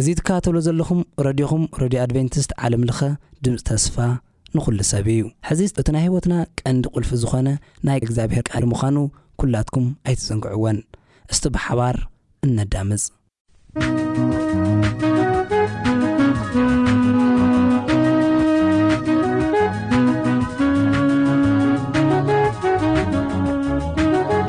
እዚ ትከታተልዎ ዘለኹም ረድዮኹም ረድዮ ኣድቨንቲስት ዓለምልኸ ድምጺ ተስፋ ንኹሉ ሰብ እዩ። ሕዚ እቲ ናይ ህይወትና ቀንዲ ቁልፊ ዝኾነ ናይ እግዚኣብሔር ቃል ምዃኑ ኩላትኩም ኣይትዘንግዕዎን። እስቲ ብሓባር እነዳምጽ።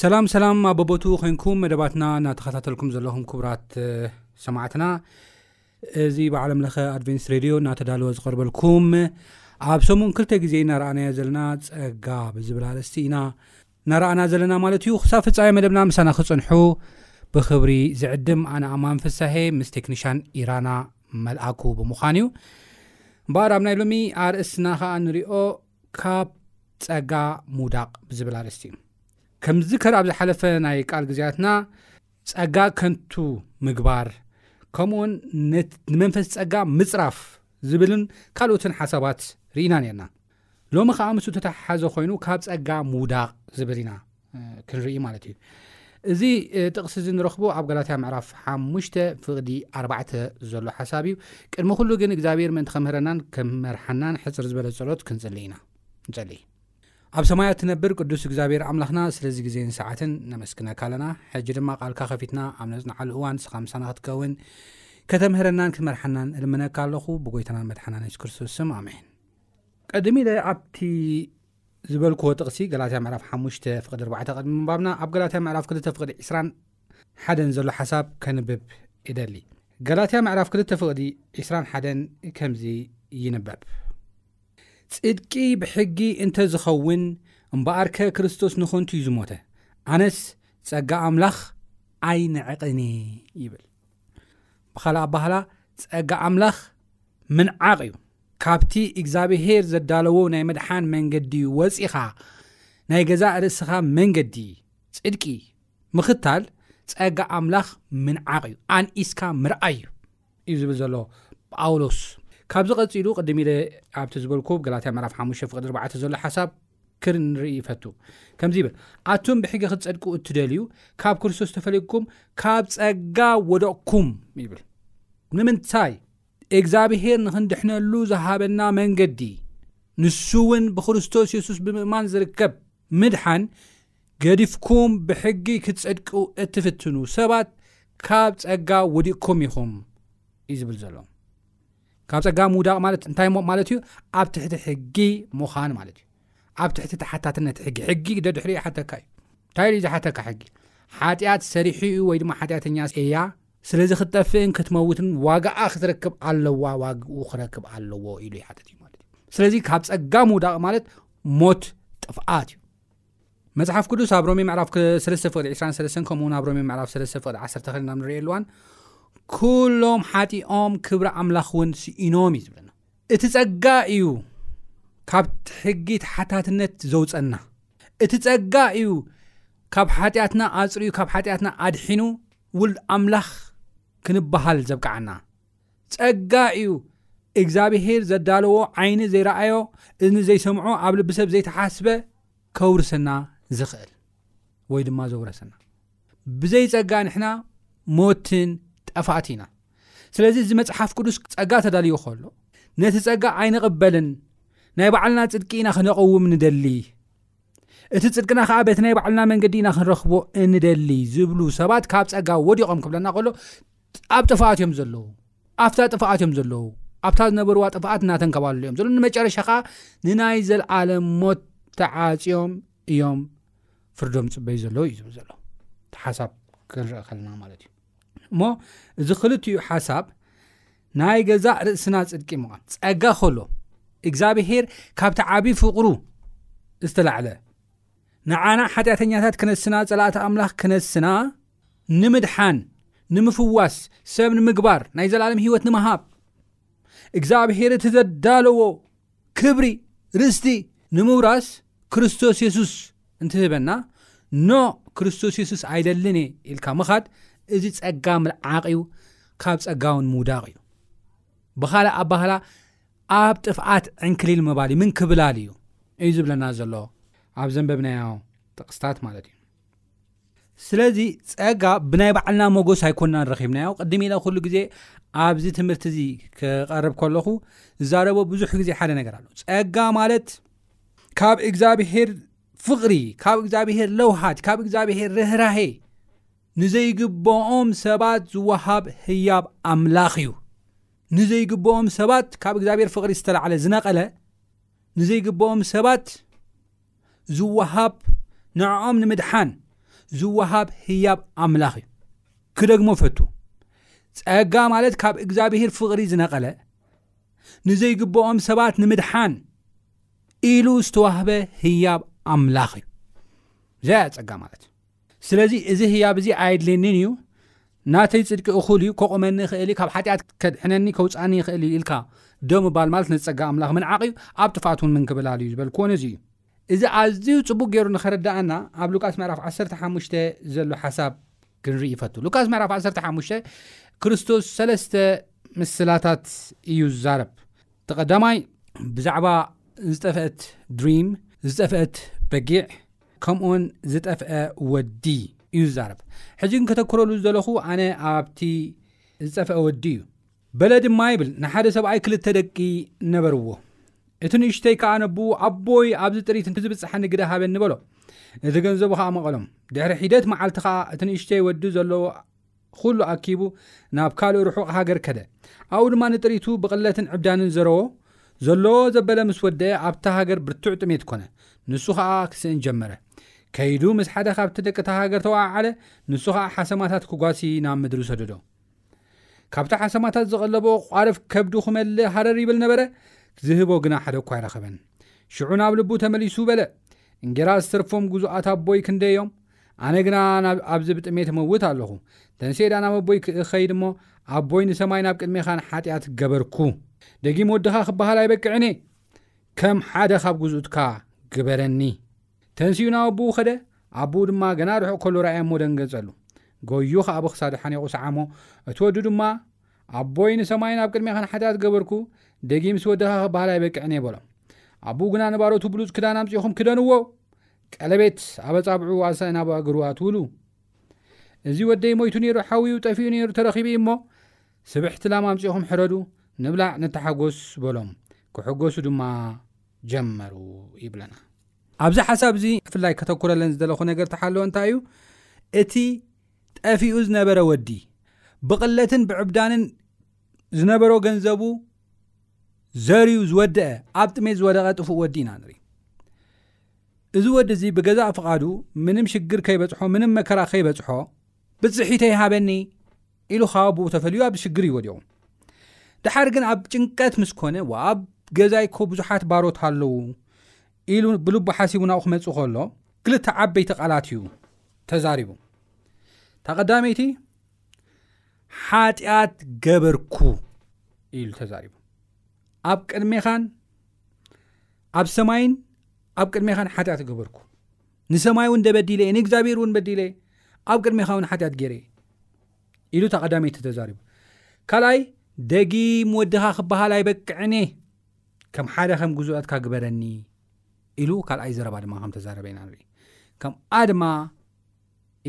ሰላም ሰላም ኣቦቦቱ ኮንኩም መደባትና እናተኸታተልኩም ዘለኹም ክቡራት ሰማዕትና እዚ ብዓለም ለኸ ኣድቨንስ ሬድዮ እናተዳለወ ዝቐርበልኩም ኣብ ሰሙን ክልተ ግዜ እናረኣናዮ ዘለና ፀጋ ብዝብል ኣርእስቲ ኢና ናራኣና ዘለና ማለት እዩ ክሳብ ፍጻሜ መደብና ምሳና ክጽንሑ ብክብሪ ዝዕድም ኣነ ኣማን ፍሳሄ ምስ ቴክኒሻን ኢራና መልኣኩ ብምዃን እዩ እምበኣር ኣብ ናይ ሎሚ ኣርእስትና ከኣ ንሪኦ ካብ ጸጋ ምውዳቅ ብዝብል ኣርእስቲ እዩ ከምዝከር ኣብ ዝሓለፈ ናይ ቃል ግዜያትና ጸጋ ከንቱ ምግባር ከምኡውን ንመንፈስ ጸጋ ምጽራፍ ዝብልን ካልኦትን ሓሳባት ርኢና ነርና ሎሚ ከኣ ምስ ተተሓሓዘ ኮይኑ ካብ ጸጋ ምውዳቕ ዝብል ኢና ክንርኢ ማለት እዩ እዚ ጥቕሲ እዚ ንረኽቦ ኣብ ጋላትያ ምዕራፍ ሓሙሽተ ፍቕዲ ኣርባዕተ ዘሎ ሓሳብ እዩ ቅድሚ ኩሉ ግን እግዚኣብሔር ምእንቲ ከምህረናን ከመርሓናን ሕፅር ዝበለ ጸሎት ክንጽሊ ኢና ንጸሊ ኣብ ሰማያት ትነብር ቅዱስ እግዚኣብሔር ኣምላኽና ስለዚ ግዜን ሰዓትን ነመስግነካ ኣለና ሕጂ ድማ ቃልካ ከፊትና ኣብ ነጽንዓሉ እዋን ስኻ ምሳና ክትከውን ከተምህረናን ክትመርሓናን እልምነካ ኣለኹ ብጎይታናን መድሓናን የሱስ ክርስቶስ ስም ኣሜን ቀድም ኢለ ኣብቲ ዝበልክዎ ጥቕሲ ገላትያ ምዕራፍ ሓሙሽተ ፍቕዲ ኣርባዕተ ቅድሚ ምንባብና ኣብ ገላትያ ምዕራፍ ክልተ ፍቕዲ ዒስራን ሓደን ዘሎ ሓሳብ ከንብብ እደሊ ገላትያ ምዕራፍ ክልተ ፍቕዲ ዒስራን ሓደን ከምዚ ይንበብ ጽድቂ ብሕጊ እንተ ዝኸውን እምበኣርከ ክርስቶስ ንኾንቱ እዩ ዝሞተ ኣነስ ጸጋ ኣምላኽ ኣይንዕቕን ይብል ብኻልእ ኣባህላ ጸጋ ኣምላኽ ምንዓቕ እዩ ካብቲ እግዚኣብሄር ዘዳለዎ ናይ ምድሓን መንገዲ ወፂኻ ናይ ገዛእ ርእስኻ መንገዲ ፅድቂ ምኽታል ፀጋ ኣምላኽ ምንዓቕ እዩ ኣንኢስካ ምርኣይ እዩ እዩ ዝብል ዘሎ ጳውሎስ ካብዚ ቐፂሉ ቅድሚ ኢለ ኣብቲ ዝበልኩ ገላትያ መራፍ ሓሙሽተ ፍቅዲ ርባዕተ ዘሎ ሓሳብ ክንርኢ ይፈቱ ከምዚ ይብል ኣቱም ብሕጊ ክትጸድቁ እትደልዩ ካብ ክርስቶስ ተፈለግኩም ካብ ጸጋ ወደቕኩም ይብል ንምንታይ እግዚኣብሄር ንክንድሕነሉ ዝሃበና መንገዲ ንሱ እውን ብክርስቶስ የሱስ ብምእማን ዝርከብ ምድሓን ገዲፍኩም ብሕጊ ክትጸድቁ እትፍትኑ ሰባት ካብ ጸጋ ወዲቕኩም ኢኹም እዩ ዝብል ዘሎ ካብ ጸጋ ምውዳቕ ማለት እንታይ ማለት እዩ ኣብ ትሕቲ ሕጊ ምዃን ማለት እዩ ኣብ ትሕቲ ተሓታትነት ሕጊ ሕጊ ደድሕሪ ይሓተካ እዩ እንታይ ዩ ዝሓተካ ሕጊ ሓጢኣት ሰሪሑ እዩ ወይ ድማ ሓጢኣተኛ እያ ስለዚ ክትጠፍእን ክትመውትን ዋጋኣ ክትረክብ ኣለዋ ዋግኡ ክረክብ ኣለዎ ኢሉ ይሓተት እዩ ማለት እዩ ስለዚ ካብ ጸጋ ምውዳቕ ማለት ሞት ጥፍኣት እዩ መጽሓፍ ቅዱስ ኣብ ሮሜ ምዕራፍ ሰለስተ ፍቕዲ 23 ከምኡውን ኣብ ሮሜ ምዕራፍ ሰለስተ ፍቕዲ 1 ክልና ናብ ንሪእየሉ እዋን ኩሎም ሓጢኦም ክብሪ ኣምላኽ እውን ስኢኖም እዩ ዝብለና እቲ ጸጋ እዩ ካብ ሕጊ ተሓታትነት ዘውፀና እቲ ጸጋ እዩ ካብ ሓጢኣትና ኣፅርዩ ካብ ሓጢኣትና ኣድሒኑ ውሉድ ኣምላኽ ክንበሃል ዘብቃዓና ጸጋ እዩ እግዛብሄር ዘዳለዎ ዓይኒ ዘይረኣዮ እዝኒ ዘይሰምዖ ኣብ ልቢ ሰብ ዘይተሓስበ ከውርሰና ዝኽእል ወይ ድማ ዘውረሰና ብዘይ ጸጋ ንሕና ሞትን ጠፋእቲ ኢና ስለዚ እዚ መጽሓፍ ቅዱስ ጸጋ ተዳልዩ ከሎ ነቲ ጸጋ ኣይንቕበልን ናይ ባዕልና ጽድቂ ኢና ክነቐውም ንደሊ እቲ ጽድቅና ከዓ በቲ ናይ ባዕልና መንገዲ ኢና ክንረኽቦ እንደሊ ዝብሉ ሰባት ካብ ጸጋ ወዲቖም ክብለና ከሎ ኣብ ጥፍኣት እዮም ዘለዉ ኣብታ ጥፍኣት እዮም ዘለዉ ኣብታ ዝነበርዋ ጥፍኣት እናተንከባሉ እዮም ዘለዉ ንመጨረሻ ከዓ ንናይ ዘለዓለም ሞት ተዓፅዮም እዮም ፍርዶም ፅበዩ ዘለዉ እዩ ዝብል ዘሎ ሓሳብ ክንርኢ ከለና ማለት እዩ እሞ እዚ ክልትኡ ሓሳብ ናይ ገዛእ ርእስና ፅድቂ ምዃን ፀጋ ከሎ እግዚኣብሄር ካብቲ ዓብዪ ፍቕሩ ዝተላዕለ ንዓና ሓጢኣተኛታት ክነስና ፀላእቲ ኣምላኽ ክነስና ንምድሓን፣ ንምፍዋስ፣ ሰብ ንምግባር፣ ናይ ዘላለም ህይወት ንምሃብ እግዚኣብሔር እቲ ዘዳለዎ ክብሪ ርስቲ ንምውራስ ክርስቶስ የሱስ እንትህበና ኖ ክርስቶስ የሱስ ኣይደልን እየ ኢልካ ምኻድ እዚ ጸጋ ምልዓቕ እዩ ካብ ጸጋውን ምውዳቕ እዩ ብኻልእ ኣባህላ ኣብ ጥፍኣት ዕንክሊል ምባል እዩ ምንክብላል እዩ እዩ ዝብለና ዘሎ ኣብ ዘንበብናዮ ጥቕስታት ማለት እዩ ስለዚ ጸጋ ብናይ ባዕልና ሞጎስ ኣይኮናን ረኺብናዮ ቅድም ኢለ ኩሉ ግዜ ኣብዚ ትምህርቲ እዚ ክቐርብ ከለኹ ዝዛረቦ ብዙሕ ግዜ ሓደ ነገር ኣሎ ጸጋ ማለት ካብ እግዚኣብሄር ፍቕሪ ካብ እግዚኣብሄር ለውሃት ካብ እግዚኣብሄር ርህራሄ ንዘይግብኦም ሰባት ዝወሃብ ህያብ ኣምላኽ እዩ ንዘይግብኦም ሰባት ካብ እግዚኣብሄር ፍቕሪ ዝተላዕለ ዝነቐለ ንዘይግብኦም ሰባት ዝወሃብ ንዕኦም ንምድሓን ዝወሃብ ህያብ ኣምላኽ እዩ ክደግሞ ፈቱ ጸጋ ማለት ካብ እግዚኣብሄር ፍቕሪ ዝነቐለ ንዘይግብኦም ሰባት ንምድሓን ኢሉ ዝተዋህበ ህያብ ኣምላኽ እዩ ዘያ ጸጋ ማለት እዩ ስለዚ እዚ ህያብ እዚ ኣየድልየኒን እዩ፣ ናተይ ጽድቂ እኹል እዩ፣ ከቑመኒ ይኽእል እዩ፣ ካብ ሓጢኣት ከድሕነኒ ከውጽኣኒ ይኽእል እዩ ኢልካ ደው ምባል ማለት ነቲ ጸጋ ኣምላኽ ምንዓቕ እዩ፣ ኣብ ጥፍኣት እውን ምንክብላል እዩ ዝበልክዎ ነዚ እዩ። እዚ ኣዝዩ ጽቡቕ ገይሩ ንኸረድኣና ኣብ ሉቃስ ምዕራፍ ዓሰርተ ሓሙሽተ ዘሎ ሓሳብ ክንርኢ ይፈቱ። ሉቃስ ምዕራፍ ዓሰርተ ሓሙሽተ ክርስቶስ ሰለስተ ምስላታት እዩ ዝዛረብ። እቲ ቀዳማይ ብዛዕባ ዝጠፍአት ድሪም፣ ዝጠፍአት በጊዕ፣ ከምኡውን ዝጠፍአ ወዲ እዩ ዝዛረብ ሕጂ ግን ከተክረሉ ዝደለኹ ኣነ ኣብቲ ዝጠፍአ ወዲ እዩ በለ ድማ ይብል ንሓደ ሰብኣይ ክልተ ደቂ ነበርዎ እቲ ንእሽተይ ከዓ ነብኡ ኣቦይ ኣብዚ ጥሪት ንዝብፅሓኒ ግደ ሃበኒ በሎ ነቲ ገንዘቡ ከዓ መቐሎም ድሕሪ ሒደት መዓልቲ ከዓ እቲ ንእሽተይ ወዲ ዘለዎ ኹሉ ኣኪቡ ናብ ካልእ ርሑቕ ሃገር ከደ። ኣብኡ ድማ ንጥሪቱ ብቕለትን ዕብዳንን ዘረዎ፣ ዘሎዎ ዘበለ ምስ ወደኤ ኣብታ ሃገር ብርቱዕ ጥሜት ኮነ። ንሱ ኸኣ ክስእን ጀመረ። ከይዱ ምስ ሓደ ካብቲ ደቂታ ሃገር ተወዓዓለ፣ ንሱ ኸኣ ሓሰማታት ክጓሲ ናብ ምድሪ ሰደዶ። ካብቲ ሓሰማታት ዝቐለቦ ቋርፍ ከብዱ ክመልእ ሃረር ይብል ነበረ፣ ዝህቦ ግና ሓደ እኳ ኣይረኸበን። ሽዑ ናብ ልቡ ተመሊሱ በለ፣ እንጌራ ዝተርፎም ግዙኣት ኣቦይ ክንደይ እዮም? ኣነ ግና ናብ ኣብዚ ብጥሜት እመውት ኣሎኹ። ተንሴ ደኣ ናብ ኣቦይ ክእኸይድ እሞ፣ ኣቦይ ንሰማይ ናብ ቅድሜኻ ንሓጢኣት ገበርኩ። ደጊም ወድኻ ክበሃል ኣይበቅዕን እየ። ከም ሓደ ካብ ግዙእትካ ግበረኒ። ተንሲኡ ናብ ኣቦኡ ከደ፣ ኣቦኡ ድማ ገና ርሑቕ ከሎ ረኣየ እሞ ደንገጸሉ። ጎዩ ኸኣ ብክሳዱ ሓኒቑ ሰዓሞ። እቲ ወዱ ድማ፣ ኣቦይ ንሰማይ ናብ ቅድሜኻ ንሓጢኣት ገበርኩ፣ ደጊምስ ወድኻ ክበሃል ኣይበቅዕን እየ በሎ። ኣቦኡ ግና ንባሮቱ ብሉጽ ክዳን ኣምጺእኹም ክደንዎ፣ ቀለቤት ኣብ ኣጻብዑ ኣሳእን ኣብ ኣእግሩ ኣትውሉ። እዚ ወደይ ሞይቱ ነይሩ ሓውዩ ጠፊኡ ነይሩ ተረኺቡ እዩሞ ስብሕቲ ላም ኣምጺኹም ሕረዱ ንብላዕ ንተሓጎስ በሎም። ክሕጎሱ ድማ ጀመሩ ይብለና። ኣብዚ ሓሳብ እዚ ብፍላይ ከተኩረለን ዝደለኹ ነገር ተሓለወ እንታይ እዩ እቲ ጠፊኡ ዝነበረ ወዲ ብቕለትን ብዕብዳንን ዝነበሮ ገንዘቡ ዘርዩ ዝወደአ ኣብ ጥሜት ዝወደቐ ጥፉእ ወዲ ኢና ንርኢ። እዚ ወዲ እዚ ብገዛእ ፍቓዱ ምንም ሽግር ከይበጽሖ ምንም መከራ ከይበጽሖ ብጽሒተይ ሃበኒ ኢሉ ካብ ኣቦኡ ተፈልዩ ኣብ ሽግር እዩ ወዲቑ ድሓር ግን ኣብ ጭንቀት ምስ ኮነ ወኣብ ገዛይ እኮ ብዙሓት ባሮት ኣለዉ ኢሉ ብልቡ ሓሲቡ ናብኡ ክመጽእ ከሎ ክልተ ዓበይቲ ቃላት እዩ ተዛሪቡ እታ ቀዳመይቲ ሓጢኣት ገበርኩ ኢሉ ተዛሪቡ ኣብ ቅድሜኻን ኣብ ሰማይን ኣብ ቅድሜኻን ሓጢኣት ገበርኩ ንሰማይ እውን ደበዲለ እየ ንእግዚኣብሔር እውን በዲለ ኣብ ቅድሜኻ እውን ሓጢኣት ገይረ ኢሉ እታ ቀዳመይቲ ተዛሪቡ ካልኣይ ደጊም ወድኻ ክበሃል ኣይበቅዕን እየ ከም ሓደ ከም ግዙኣትካ ግበረኒ ኢሉ ካልኣይ ዘረባ ድማ ከም ተዛረበ ኢና ንርኢ ከምኣ ድማ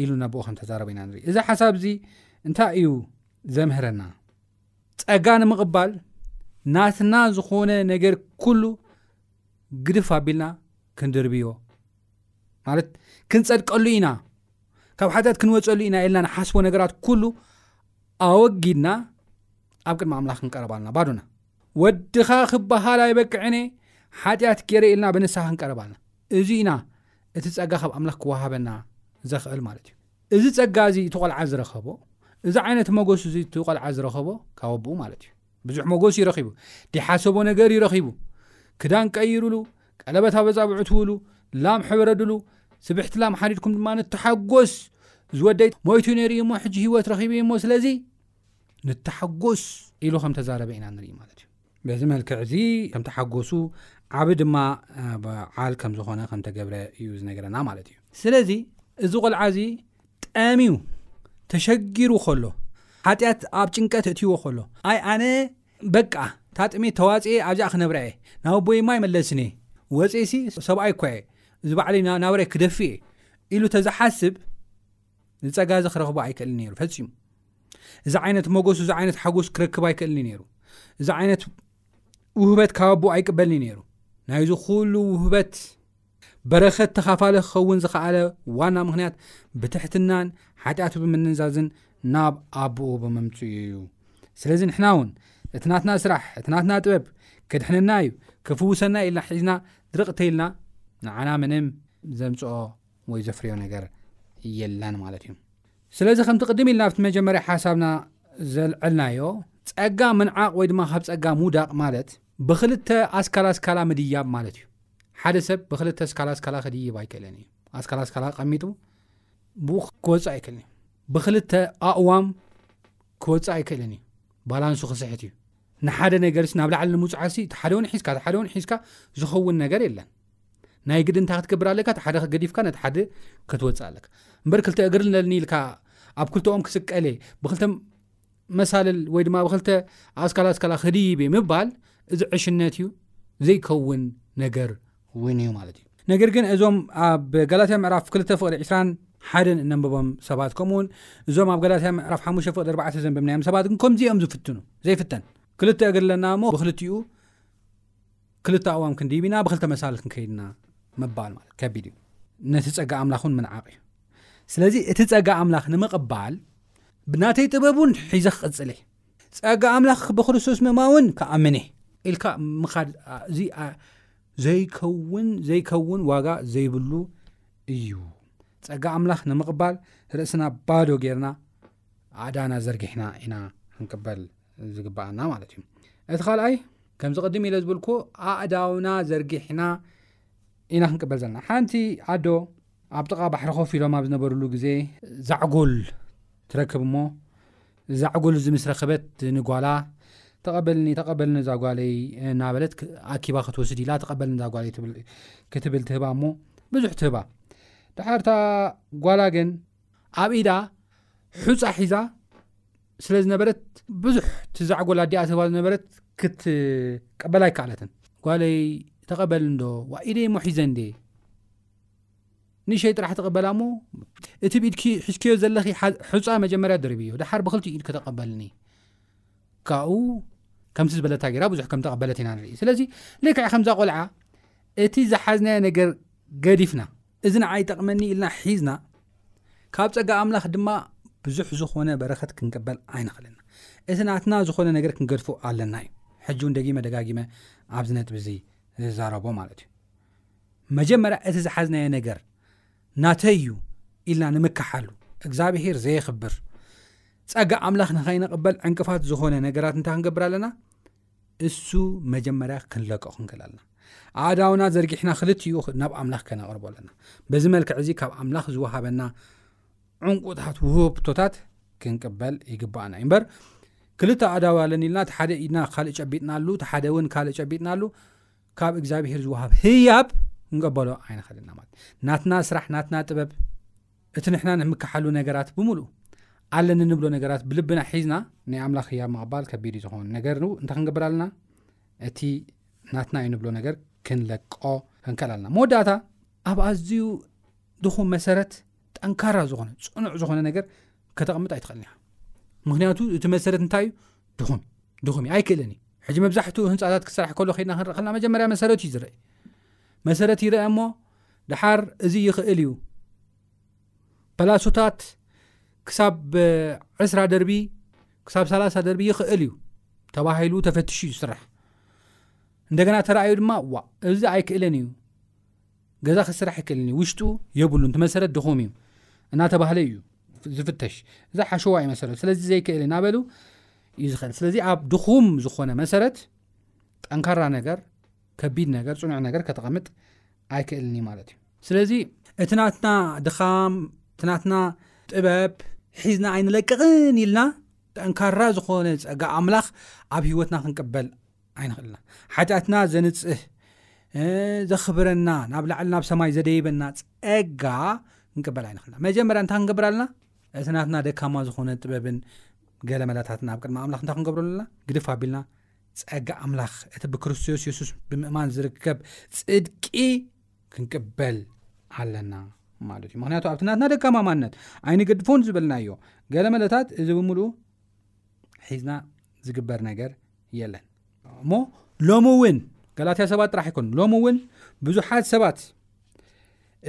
ኢሉ ናብኡ ከም ተዛረበ ኢና ንርኢ እዚ ሓሳብ እዚ እንታይ እዩ ዘምህረና ጸጋ ንምቕባል ናትና ዝኾነ ነገር ኩሉ ግድፍ ኣቢልና ክንድርብዮ ማለት ክንጸድቀሉ ኢና ካብ ሓጢኣት ክንወፀሉ ኢና ኢልና ንሓስቦ ነገራት ኩሉ ኣወጊድና ኣብ ቅድሚ ኣምላኽ ክንቀረብ ኣለና ባዶና ወድኻ ክበሃል ኣይበቅዕነ ሓጢኣት ገይረ ኢልና ብንስሓ ክንቀረብ ኣለና እዚ ኢና እቲ ጸጋ ካብ ኣምላኽ ክወሃበና ዘኽእል ማለት እዩ እዚ ጸጋ እዚ እቲ ቆልዓ ዝረኸቦ፣ እዚ ዓይነት ሞገስ እዚ እቲ ቆልዓ ዝረኸቦ ካብ ኣቦኡ ማለት እዩ። ብዙሕ ሞገስ እዩ ረኺቡ። ዲሓሰቦ ነገር እዩ ረኺቡ። ክዳን ቀይሩሉ፣ ቀለበት ኣብ ኣጻብዑ ትውሉ፣ ላም ሕበረድሉ፣ ስብሕቲ ላም ሓሪድኩም ድማ ንተሓጎስ፣ እዚ ወደይ ሞይቱ ነይሩ እዩ እሞ ሕጂ ህይወት ረኺቡ እዩ እሞ ስለዚ ንተሓጎስ ኢሉ ከም ተዛረበ ኢና ንርኢ ማለት እዩ። በዚ መልክዕ እዚ ከም ተሓጎሱ ዓብ ድማ በዓል ከም ዝኾነ ከም ተገብረ እዩ ዝነገረና ማለት እዩ ስለዚ እዚ ቆልዓ እዚ ጠምዩ ተሸጊሩ ከሎ ሓጢኣት ኣብ ጭንቀት እትዎ ከሎ ኣይ ኣነ በቃ እታ ጥሜት ተዋፅኤ ኣብዚኣ ክነብራ እየ ናብ ቦይ ማይ መለስኒ ወፅሲ ሰብኣይ እኳ እየ እዚ ባዕለይ ናበረ ክደፍእ እየ ኢሉ ተዝሓስብ ንጸጋ እዚ ክረኽቦ ኣይክእልን ነይሩ ፈጺሙ እዚ ዓይነት መጎስ እዚ ዓይነት ሓጎስ ክረክብ ኣይክእልን ነይሩ እዚ ዓይነት ውህበት ካብ ኣቦኡ ኣይቅበልኒ ነይሩ ናይዚ ኩሉ ውህበት በረኸት ተኻፋለ ክኸውን ዝኸኣለ ዋና ምክንያት ብትሕትናን ሓጢኣቱ ብምንዛዝን ናብ ኣቦኡ ብምምፅኡ እዩ ስለዚ ንሕና እውን እቲ ናትና ስራሕ እቲ ናትና ጥበብ ክድሕነና እዩ ክፍውሰና ኢልና ሒዝና ድርቕተይልና ንዓና ምንም ዘምፅኦ ወይ ዘፍርዮ ነገር የለን ማለት እዩ ስለዚ ከምቲ ቅድም ኢልና ኣብቲ መጀመርያ ሓሳብና ዘልዐልናዮ ጸጋ ምንዓቕ ወይ ድማ ካብ ጸጋ ምውዳቕ ማለት ብክልተ ኣስካላ ኣስካላ ምድያብ ማለት እዩ ሓደ ሰብ ብክልተ ኣስካላ ኣስካላ ክድይብ ኣይክእልን እዩ ኣስካላ ኣስካላ ቀሚጡ ብኡ ክወፅእ ኣይክእልን እዩ ብክልተ ኣእዋም ክወፅእ ኣይክእልን እዩ ባላንሱ ክስሕት እዩ ንሓደ ነገርሲ ናብ ላዕሊ ንምውፅዓሲ እቲ ሓደ ውን ሒዝካ እቲ ሓደ ውን ሒዝካ ዝኸውን ነገር የለን ናይ ግዲ እንታይ ክትገብር ኣለካ እቲ ሓደ ገዲፍካ ነቲ ሓደ ክትወፅእ ኣለካ እምበር ክልተ እግር ለኒ ኢልካ ኣብ ክልተኦም ክስቀለ ብክልተ መሳልል ወይ ድማ ብክልተ ኣስካላ ኣስካላ ክድይብ ምባል እዚ ዕሽነት እዩ ዘይከውን ነገር እውን እዩ ማለት እዩ ነገር ግን እዞም ኣብ ጋላትያ ምዕራፍ ክልተ ፍቅሪ 2ስራ ሓደን እነንብቦም ሰባት ከምኡውን እዞም ኣብ ጋላትያ ምዕራፍ ሓሙሽተ ፍቅሪ ኣርባዕተ ዘንብብናዮም ሰባት ግን ከምዚኦም ዝፍትኑ ዘይፍተን ክልተ እግር ለና እሞ ብክልቲኡ ክልተ ኣእዋም ክንድይብ ኢና ብክልተ መሳልል ክንከይድ ኢና ምባል ማለት ከቢድ እዩ ነቲ ፀጋ ኣምላኽ እውን ምንዓቕ እዩ ስለዚ እቲ ፀጋ ኣምላኽ ንምቕባል ብናተይ ጥበብ እውን ሒዘ ክቕፅል እየ ፀጋ ኣምላኽ ብክርስቶስ ምማ እውን ክኣምን እየ ኢልካ ምኻድ እዚ ዘይከውን ዘይከውን ዋጋ ዘይብሉ እዩ ፀጋ ኣምላኽ ንምቕባል ርእስና ባዶ ጌርና ኣእዳና ዘርጊሕና ኢና ክንቅበል ዝግብኣና ማለት እዩ እቲ ካልኣይ ከምዚ ቅድም ኢለ ዝብልኩ ኣእዳውና ዘርጊሕና ኢና ክንቅበል ዘለና ሓንቲ ኣዶ ኣብ ጥቓ ባሕሪ ኮፍ ኢሎም ኣብ ዝነበርሉ ግዜ ዛዕጉል ትረክብ እሞ ዛዕጉል እዚ ምስ ረክበት ንጓላ ተቐበልኒ ተቐበልኒ እዛ ጓለይ እናበለት ኣኪባ ክትወስድ ኢላ ተቐበልኒ እዛ ጓለይ ክትብል ትህባ እሞ ብዙሕ ትህባ ድሓርታ ጓላ ግን ኣብ ኢዳ ሑፃ ሒዛ ስለ ዝነበረት ብዙሕ ትዛዕጎል ኣዲኣ ትህባ ዝነበረት ክትቀበል ኣይከኣለትን ጓለይ ተቐበል እንዶ ዋ ኢደይ ሞ ሒዘ እንዴ ንሸይ ጥራሕ ትቐበላ እሞ እቲ ብኢድ ሒዝክዮ ዘለኺ ሕፃ መጀመርያ ድርብዮ ድሓር ብክልቲ ኢድ ክተቐበልኒ ካብኡ ከምቲ ዝበለታ ገራ ብዙሕ ከም ተቐበለት ኢና ንርኢ ስለዚ ልክዕ ከምዛ ቆልዓ እቲ ዝሓዝናዮ ነገር ገዲፍና እዚ ንዓይ ይጠቕመኒ ኢልና ሒዝና ካብ ጸጋ ኣምላኽ ድማ ብዙሕ ዝኾነ በረኸት ክንቅበል ኣይንኽእልና እቲ ናትና ዝኾነ ነገር ክንገድፎ ኣለና እዩ ሕጂ እውን ደጊመ ደጋጊመ ኣብዚ ነጥቢ እዚ ዝዛረቦ ማለት እዩ መጀመርያ እቲ ዝሓዝናዮ ነገር ናተይ እዩ ኢልና ንምካሓሉ እግዚኣብሄር ዘየኽብር ጸጋ ኣምላኽ ንኸይንቕበል ዕንቅፋት ዝኾነ ነገራት እንታይ ክንገብር ኣለና እሱ መጀመርያ ክንለቀ ክንክል ኣለና ኣእዳውና ዘርጊሕና ክልትኡ ናብ ኣምላኽ ከነቕርቦ ኣለና በዚ መልክዕ እዚ ካብ ኣምላኽ ዝወሃበና ዕንቁታት ውህብቶታት ክንቅበል ይግባኣና እዩ እምበር ክልተ ኣእዳው ኣለኒ ኢልና እቲ ሓደ ኢድና ካልእ ጨቢጥናሉ እቲ ሓደ እውን ካልእ ጨቢጥናሉ ካብ እግዚኣብሄር ዝወሃብ ህያብ ክንቀበሎ ኣይንኽእል ኢና ማለት ናትና ስራሕ ናትና ጥበብ እቲ ንሕና ንምከሓሉ ነገራት ብምሉኡ ኣለኒ ንብሎ ነገራት ብልብና ሒዝና ናይ ኣምላኽ ህያብ ምቕባል ከቢድ እዩ ዝኸውን። ነገሩ እንታይ ክንገብር ኣለና? እቲ ናትና እዩ ንብሎ ነገር ክንለቆ ክንከል ኣለና። መወዳእታ ኣብ ኣዝዩ ድኹም መሰረት ጠንካራ ዝኾነ ጽኑዕ ዝኾነ ነገር ከተቕምጥ ኣይትኽእልን እያ። ምክንያቱ እቲ መሰረት እንታይ እዩ? ድኹም ድኹም እዩ ኣይክእልን እዩ። ሕጂ መብዛሕትኡ ህንፃታት ክስራሕ ከሎ ከድና ክንርኢ ከለና መጀመርያ መሰረት እዩ ዝርአ መሰረት ይርአ እሞ ደሓር እዚ ይኽእል እዩ ፐላሱታት ክሳብ ዕስራ ደርቢ ክሳብ ሰላሳ ደርቢ ይኽእል እዩ ተባሂሉ ተፈትሹ እዩ ዝስራሕ እንደገና ተረኣዩ ድማ ዋ እዚ ኣይክእለን እዩ ገዛ ክስራሕ ይክእልን እዩ ውሽጡ የብሉ ን መሰረት ድኹም እዩ እናተባህለ እዩ ዝፍተሽ እዛ ሓሸዋ እዩ መሰረት ስለዚ ዘይክእል እናበሉ እዩ ዝኽእል ስለዚ ኣብ ድኹም ዝኾነ መሰረት ጠንካራ ነገር ከቢድ ነገር ፅኑዕ ነገር ከተቐምጥ ኣይክእልን እዩ ማለት እዩ ስለዚ እቲ ናትና ድኻም እቲ ናትና ጥበብ ሒዝና ኣይንለቅቕን ኢልና ጠንካራ ዝኾነ ፀጋ ኣምላኽ ኣብ ሂወትና ክንቅበል ኣይንኽእልና ሓጢኣትና ዘንፅህ ዘኽብረና ናብ ላዕሊ ናብ ሰማይ ዘደይበና ፀጋ ክንቅበል ኣይንኽእልና መጀመርያ እንታይ ክንገብር ኣለና እቲ ናትና ደካማ ዝኾነ ጥበብን ገለ መላታትና ኣብ ቅድሚ ኣምላኽ እንታይ ክንገብረሉና ግድፍ ኣቢልና ጸጋ ኣምላኽ እቲ ብክርስቶስ የሱስ ብምእማን ዝርከብ ጽድቂ ክንቅበል ኣለና ማለት እዩ ምክንያቱ ኣብቲ ናትና ደካማ ማነት ኣይንገድፎን ዝበልናዮ ገለ መለታት እዚ ብምሉኡ ሒዝና ዝግበር ነገር የለን እሞ ሎሚ እውን ገላትያ ሰባት ጥራሕ ኣይኮኑ ሎሚ እውን ብዙሓት ሰባት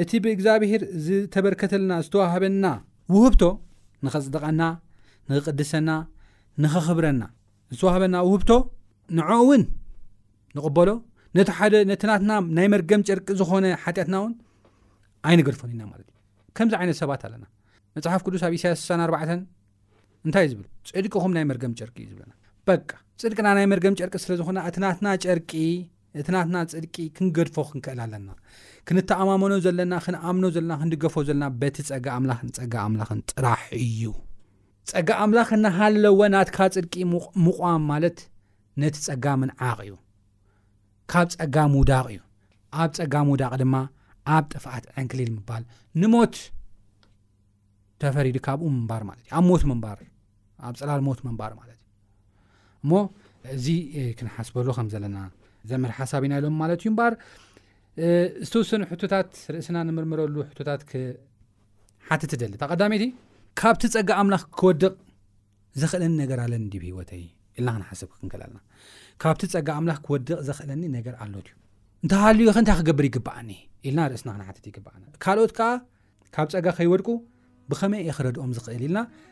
እቲ ብእግዚኣብሄር ዝተበርከተልና ዝተዋህበና ውህብቶ ንኸፅድቐና ንኽቅድሰና ንኸኽብረና ዝተዋህበና ውህብቶ ንዕኡ እውን ንቕበሎ ነቲ ሓደ ነቲ ናትና ናይ መርገም ጨርቂ ዝኾነ ሓጢኣትና እውን ኣይንገድፎን ኢና ማለት እዩ ከምዚ ዓይነት ሰባት ኣለና መፅሓፍ ቅዱስ ኣብ ኢሳያስ ሳ ኣርባተ እንታይ እዩ ዝብል ፅድቅኹም ናይ መርገም ጨርቂ እዩ ዝብለና በቃ ፅድቅና ናይ መርገም ጨርቂ ስለ ዝኾነ እቲ ናትና ጨርቂ እቲ ናትና ፅድቂ ክንገድፎ ክንክእል ኣለና ክንተኣማመኖ ዘለና ክንኣምኖ ዘለና ክንድገፎ ዘለና በቲ ፀጋ ኣምላኽን ፀጋ ኣምላኽን ጥራሕ እዩ ጸጋ ኣምላኽ እናሃለወ ናትካ ጽድቂ ምቛም ማለት ነቲ ጸጋ ምንዓቕ እዩ። ካብ ጸጋ ምውዳቕ እዩ። ኣብ ጸጋ ምውዳቕ ድማ ኣብ ጥፍኣት ዕንክሊል ምባል ንሞት ተፈሪዱ ካብኡ ምንባር ማለት እዩ ኣብ ሞት ምንባር ኣብ ፅላል ሞት ምንባር ማለት እዩ እሞ እዚ ክንሓስበሉ ከም ዘለና ዘመር ሓሳብ ኢና ኢሎም ማለት እዩ እምበር ዝተወሰኑ ሕቶታት ርእስና ንምርምረሉ ሕቶታት ሓቲ ትደሊ እታ ቀዳመይቲ ካብቲ ጸጋ ኣምላኽ ክወድቕ ዘኽእለኒ ነገር ኣለኒ ድዩ ህይወተይ ኢልና ክንሓስብ ክንክእል ኣለና ካብቲ ጸጋ ኣምላኽ ክወድቕ ዘኽእለኒ ነገር ኣሎ ድዩ እንተሃልዩ ኸ እንታይ ክገብር ይግብኣኒ ኢልና ርእስና ክንሓትት ይግብኣና ካልኦት ከዓ ካብ ጸጋ ከይወድቁ ብኸመይ እየ ክረድኦም ዝኽእል ኢልና